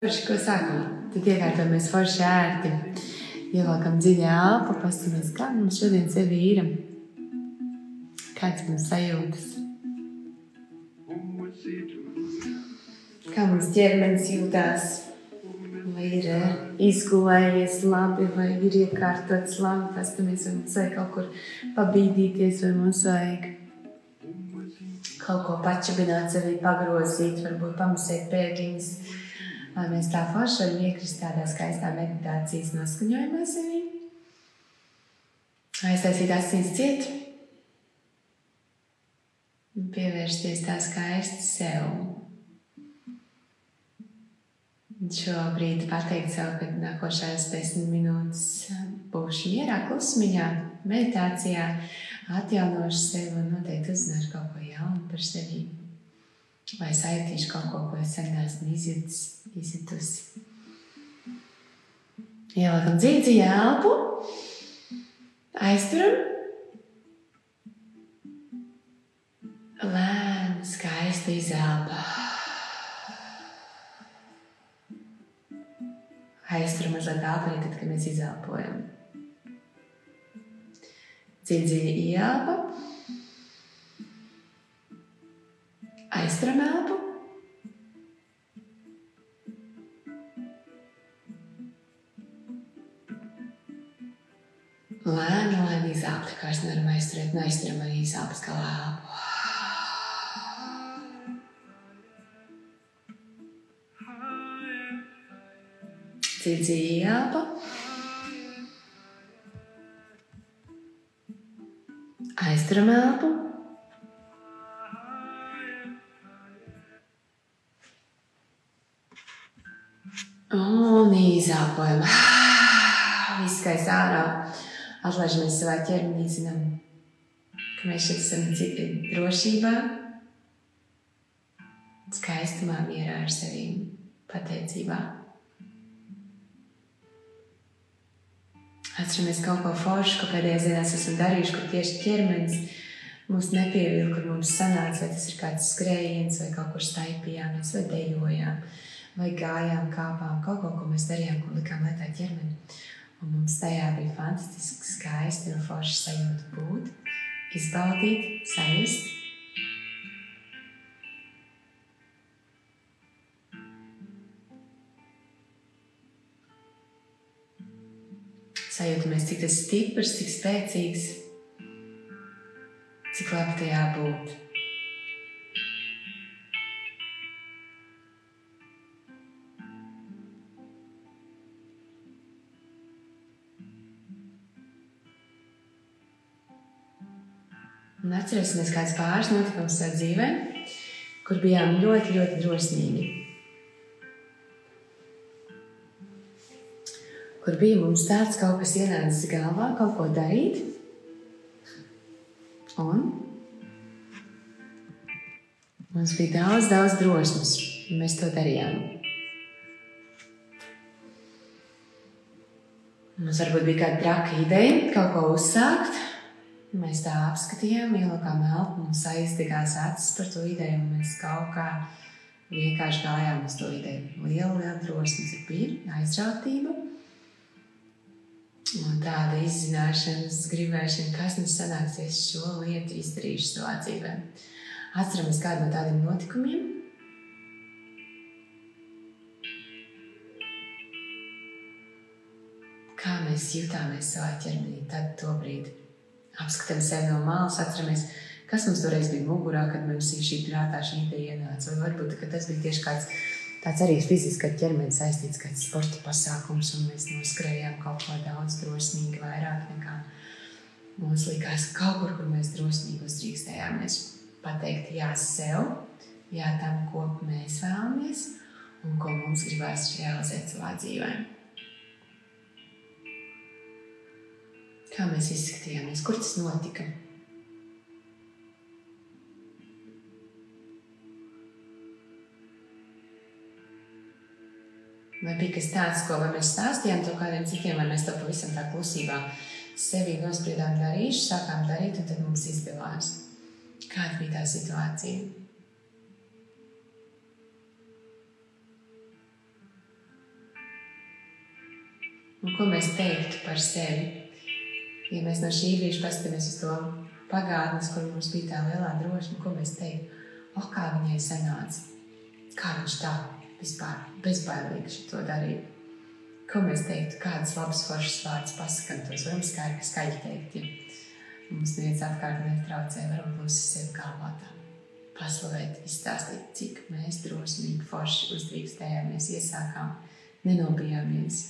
Forši, ko sākam? Tad iekārtojamies forši ērti. Ievelkam dziļu elpu, paskatāmies, kā mums šodien sevi ir. Kāds mums sajūtas? Kā mums ķermenis jūtās? Vai ir eh, izgulējies labi, vai ir iekārtots labi, paskatāmies, vai mums vajag kaut kur pabīdīties, vai mums vajag kaut ko pačabināt sevi, pagrozīt, varbūt pamasēt pēdiņas lai mēs tā forši varam iekrist tādā skaistā meditācijas noskaņojumā sevī. Aiztaisīt asins ciet. Un pievērsties tā skaisti sev. Šobrīd pateikt sev, ka nākošās desmit minūtes būšu mierā, klusmiņā, meditācijā, atjaunošu sevi un noteikti uzzināšu kaut ko jaunu par sevi vai sajūtīšu kaut ko, ko es sen izjutis, izjutusi. Ieliekam dzīvi elpu, aizturam. Lēni, skaisti izelpa. Aizturam mazliet arī tad, kad mēs izelpojam. Dziļi, dziļi ieelpa. Aizturam elpu. Lēni, lēni izelpa, tā kā es nevaram aizturēt, neaizturam arī izelpas kā elpu. Cīdzi ielpa. Aizturam elpu. Izelpojam. Viss skaists ārā. Atlaižamies savā ķermenī, zinām, ka mēs šeit esam drošībā, skaistumā, mierā ar sevi, pateicībā. Atceramies kaut ko foršu, ko pēdējās dienās esam darījuši, kur tieši ķermenis mūs nepievilka, kur mums sanāca, vai tas ir kāds skrējiens, vai kaut kur staipījāmies, vai dejojām vai gājām, kāpām, kaut ko, ko mēs darījām, ko likām lietā ķermeni. Un mums tajā bija fantastiski skaisti un forši sajūta būt, izbaudīt, sajust. Sajūtamies, cik tas stiprs, cik spēcīgs, cik labi tajā būt. Un atcerēsimies kāds pāris notikums savā dzīvē, kur bijām ļoti, ļoti drosmīgi. Kur bija mums tāds kaut kas ienācis galvā, kaut ko darīt. Un mums bija daudz, daudz drosmes, un mēs to darījām. Mums varbūt bija kāda traka ideja, kaut ko uzsākt, Mēs tā apskatījām, ielikām elpu, mums aizdegās acis par to ideju, un mēs kaut kā vienkārši gājām uz to ideju. Liela, liela drosmes ir bija, aizrautība. Un tāda izzināšanas, gribēšana, kas mums sanāksies šo lietu izdarīšu savā dzīvē. Atceramies kādu no tādiem notikumiem. Kā mēs jutāmies savā ķermenī tad to brīdi apskatām sevi no malas, atceramies, kas mums toreiz bija mugurā, kad mums šī prātā šī ideja ienāca. Vai varbūt tas bija tieši kāds tāds arī fiziski ar ķermeni saistīts, kāds sporta pasākums, un mēs noskrējām kaut ko daudz drosmīgi, vairāk nekā mums likās kaut kur, kur mēs drosmīgi uzdrīkstējāmies pateikt jā sev, jā tam, ko mēs vēlamies un ko mums gribās realizēt savā dzīvēm. Kā mēs izskatījāmies, kur tas notika? Vai bija kas tāds, ko mēs stāstījām to kādiem citiem, vai mēs to pavisam tā klusībā sevi nospriedām darīšu, sākām darīt, un tad mums izdevās. Kāda bija tā situācija? Un ko mēs teiktu par sevi? Ja mēs no šī brīža paskatāmies uz to pagātnes, kur mums bija tā lielā drošība, ko mēs teiktu, oh, kā viņai sanāca, kā viņš tā vispār bezbailīgi to darīja. Ko mēs teiktu, kādas labas foršas vārdas pasakām, tos varam skaļi, skaļi teikt. Ja mums neviens apkārt netraucē, varam sevi galvā tā paslavēt, izstāstīt, cik mēs drosmīgi forši uzdrīkstējāmies, iesākām, nenobijāmies.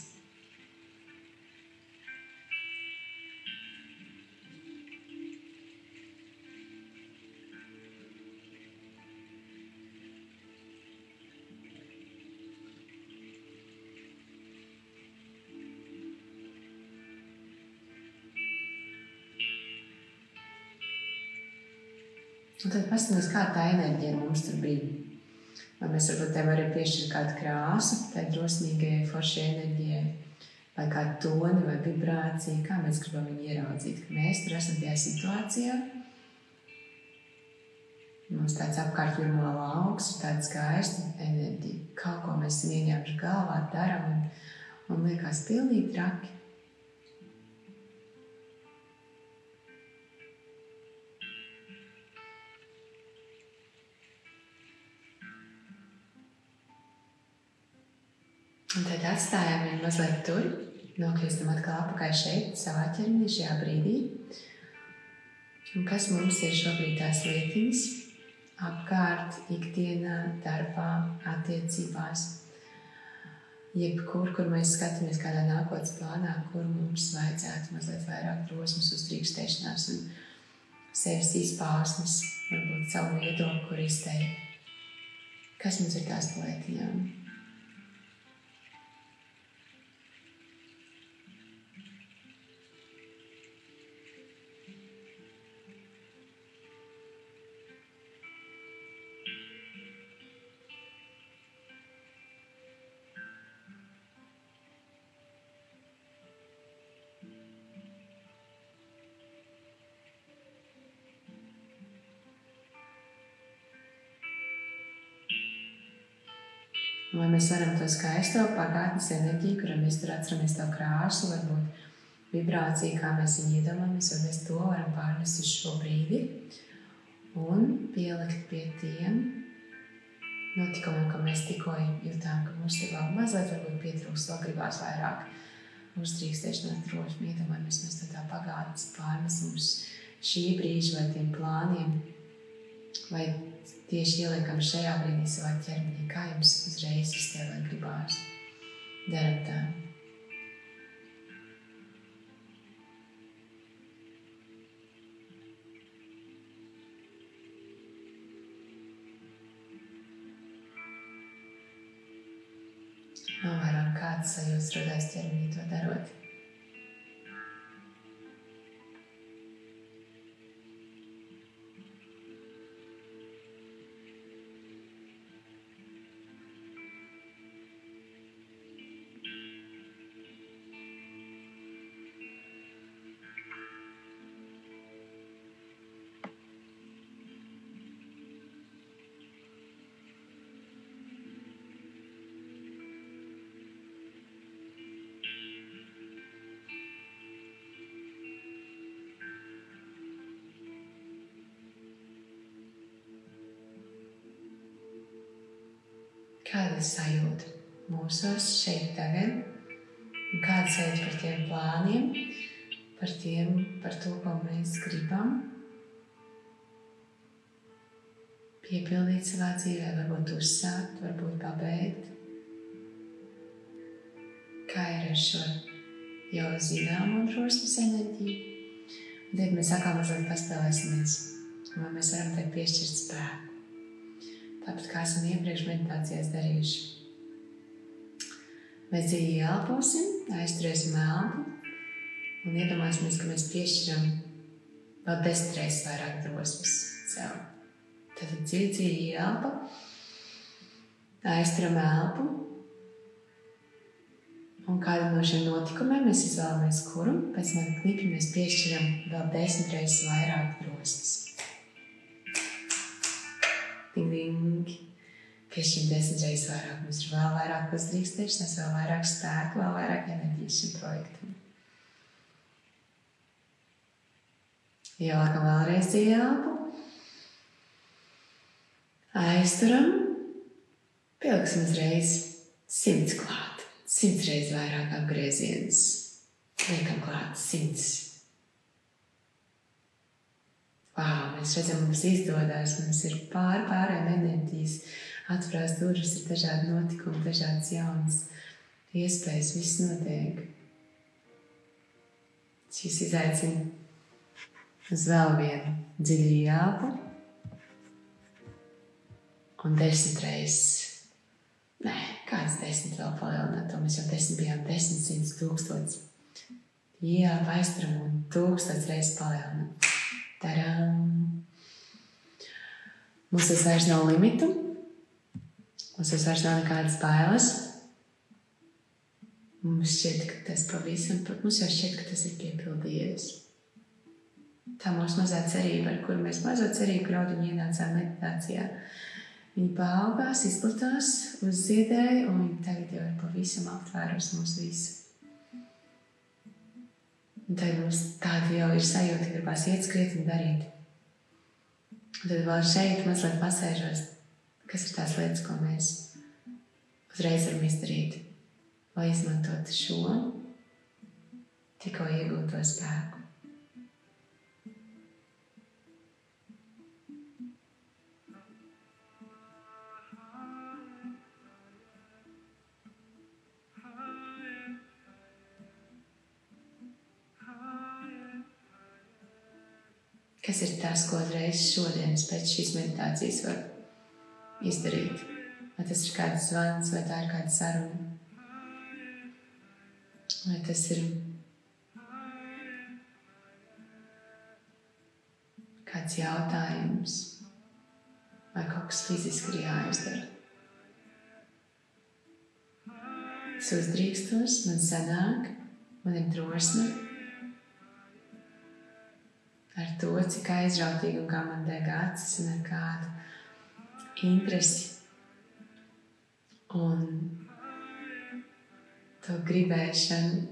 Un tad paskatīsimies, kāda tā enerģija mums tur bija. Vai mēs varbūt te varam piešķirt kādu krāsu, tai drosmīgai, foršai enerģijai, vai kādu toni vai vibrāciju, kā mēs gribam viņu ieraudzīt. Mēs tur esam tajā situācijā. Mums tāds apkārt virmo lauks, tāda skaista enerģija. Kaut ko mēs ieņēmuši galvā, darām un, un liekas pilnīgi traki. Un tad atstājām viņu mazliet tur, nokļūstam atkal atpakaļ šeit, savā ķermenī, šajā brīdī. Un kas mums ir šobrīd tās lietiņas apkārt, ikdienā, darbā, attiecībās? Jebkur, kur mēs skatāmies kādā nākotnes plānā, kur mums vajadzētu mazliet vairāk drosmes, uztrīkstēšanās un sevis izpausmes, varbūt savu viedokli, kur izteikt. Kas mums ir tās lietiņām? Vai mēs varam to skaisto pagātnes enerģiju, kurā mēs tur atceramies to krāsu, varbūt vibrāciju, kā mēs viņu iedomājamies, vai mēs to varam pārnest uz šo brīdi un pielikt pie tiem notikumiem, ko mēs tikko jutām, ka mums te vēl mazliet varbūt pietrūkst, vēl gribās vairāk. Uztrīkstēšanās drošumu, iedomājamies mēs to tā pagātnes pārnesam uz šī brīža vai tiem plāniem, vai tieši ieliekam šajā brīdī savā ķermenī, kā jums uzreiz iztēlē gribās. Daram tā. Novērojam, kāds sajūtas rodās ķermenī to darot. Kāda sajūta mūsos šeit tagad, un kāda sajūta par tiem plāniem, par, tiem, par to, ko mēs gribam piepildīt savā dzīvē, varbūt uzsākt, varbūt pabeigt. Kā ir ar šo jau zināmo drosmes enerģiju? Un tad mēs atkal mazliet paspēlēsimies, vai mēs varam te piešķirt spēku tāpat kā esam iepriekš meditācijās darījuši. Mēs dziļi ielposim, aizturēsim elpu un iedomāsimies, ka mēs piešķiram vēl desmit reizes vairāk drosmes sev. Tad dziļi, dziļi ielpa, aizturam elpu. Un kādu no šiem notikumiem mēs izvēlamies, kuru pēc tam klikšķi mēs piešķiram vēl desmit reizes vairāk drosmes. Ding, ding. pie šīm desmit reizes vairāk. Mums ir vēl vairāk uzdrīkstēšanās, vēl vairāk spēku, vēl vairāk enerģijas šim projektam. Ieliekam vēlreiz dziļi elpu. Aizturam. Pieliksim uzreiz simts klāt. Simts reizes vairāk apgriezienus. Liekam klāt simts. Mēs redzam, mums izdodas, mums ir pār pārējām enerģijas, atverās durvis, ir dažādi notikumi, dažādas jaunas iespējas, viss notiek. Šis izaicina uz vēl vienu dziļu jāpu un desmit reizes. Nē, kāds desmit vēl palielināt, to mēs jau desmit bijām, desmit simts tūkstots. Jā, aizturam un tūkstots reizes palielināt. Taram! Mums tas vairs nav limitu, mums tas vairs nav nekādas bailes. Mums šķiet, ka tas pavisam, mums jau šķiet, ka tas ir piepildījies. Tā mūsu mazā cerība, ar kuru mēs mazo cerību graudiņu ienācām meditācijā, Viņa paaugās, izplatās, uzziedēja, un viņa tagad jau ir pavisam aptvērusi mūs visu. Un tad mums tāda jau ir sajūta, ka gribās iet skriet un darīt. Tad vēl šeit mazliet pasēžos, kas ir tās lietas, ko mēs uzreiz varam izdarīt, lai izmantotu šo tikko iegūto spēku. Kas ir tas, ko uzreiz šodienas pēc šīs meditācijas var izdarīt? Vai tas ir kāds zvans, vai tā ir kāda saruna? Vai tas ir kāds jautājums, vai kaut kas fiziski ir jāizdara? Es uzdrīkstos, man sanāk, man ir drosme ar to, cik aizrautīgi un kā man deg acis un ar kādu interesi. Un to gribēšanu,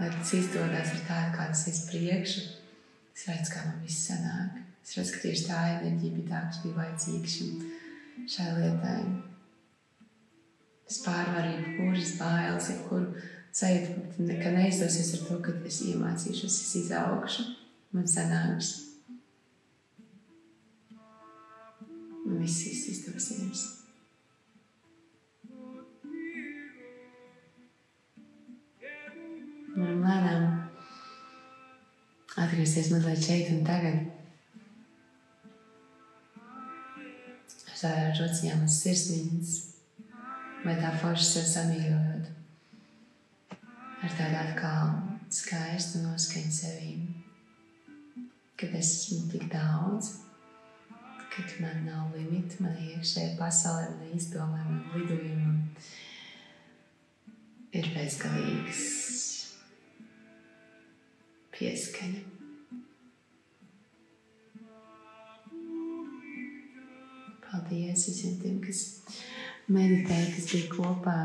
lai tas izdodas ar tādu, kādas es priekšu, es redzu, kā man viss sanāk. Es redzu, ka tieši tā enerģija bija tā, kas bija vajadzīga šai lietai. Es pārvarīju kuras bailes, jebkuru sajūtu, ka neizdosies ar to, ka es iemācīšos, es izaugšu man sanāks. Un viss izdosies. Varam lēnām atgriezties mazliet šeit un tagad. Tādām rociņām uz sirsniņas, vai tā forši sev samīļojot. Ar tādu atkal skaistu noskaņu sevīm kad es esmu tik daudz, kad man nav limita, man iekšējā pasaulē, man izdomājumi, man lidojumi ir bezgalīgs pieskaņa. Paldies visiem tiem, kas meditēja, kas bija kopā.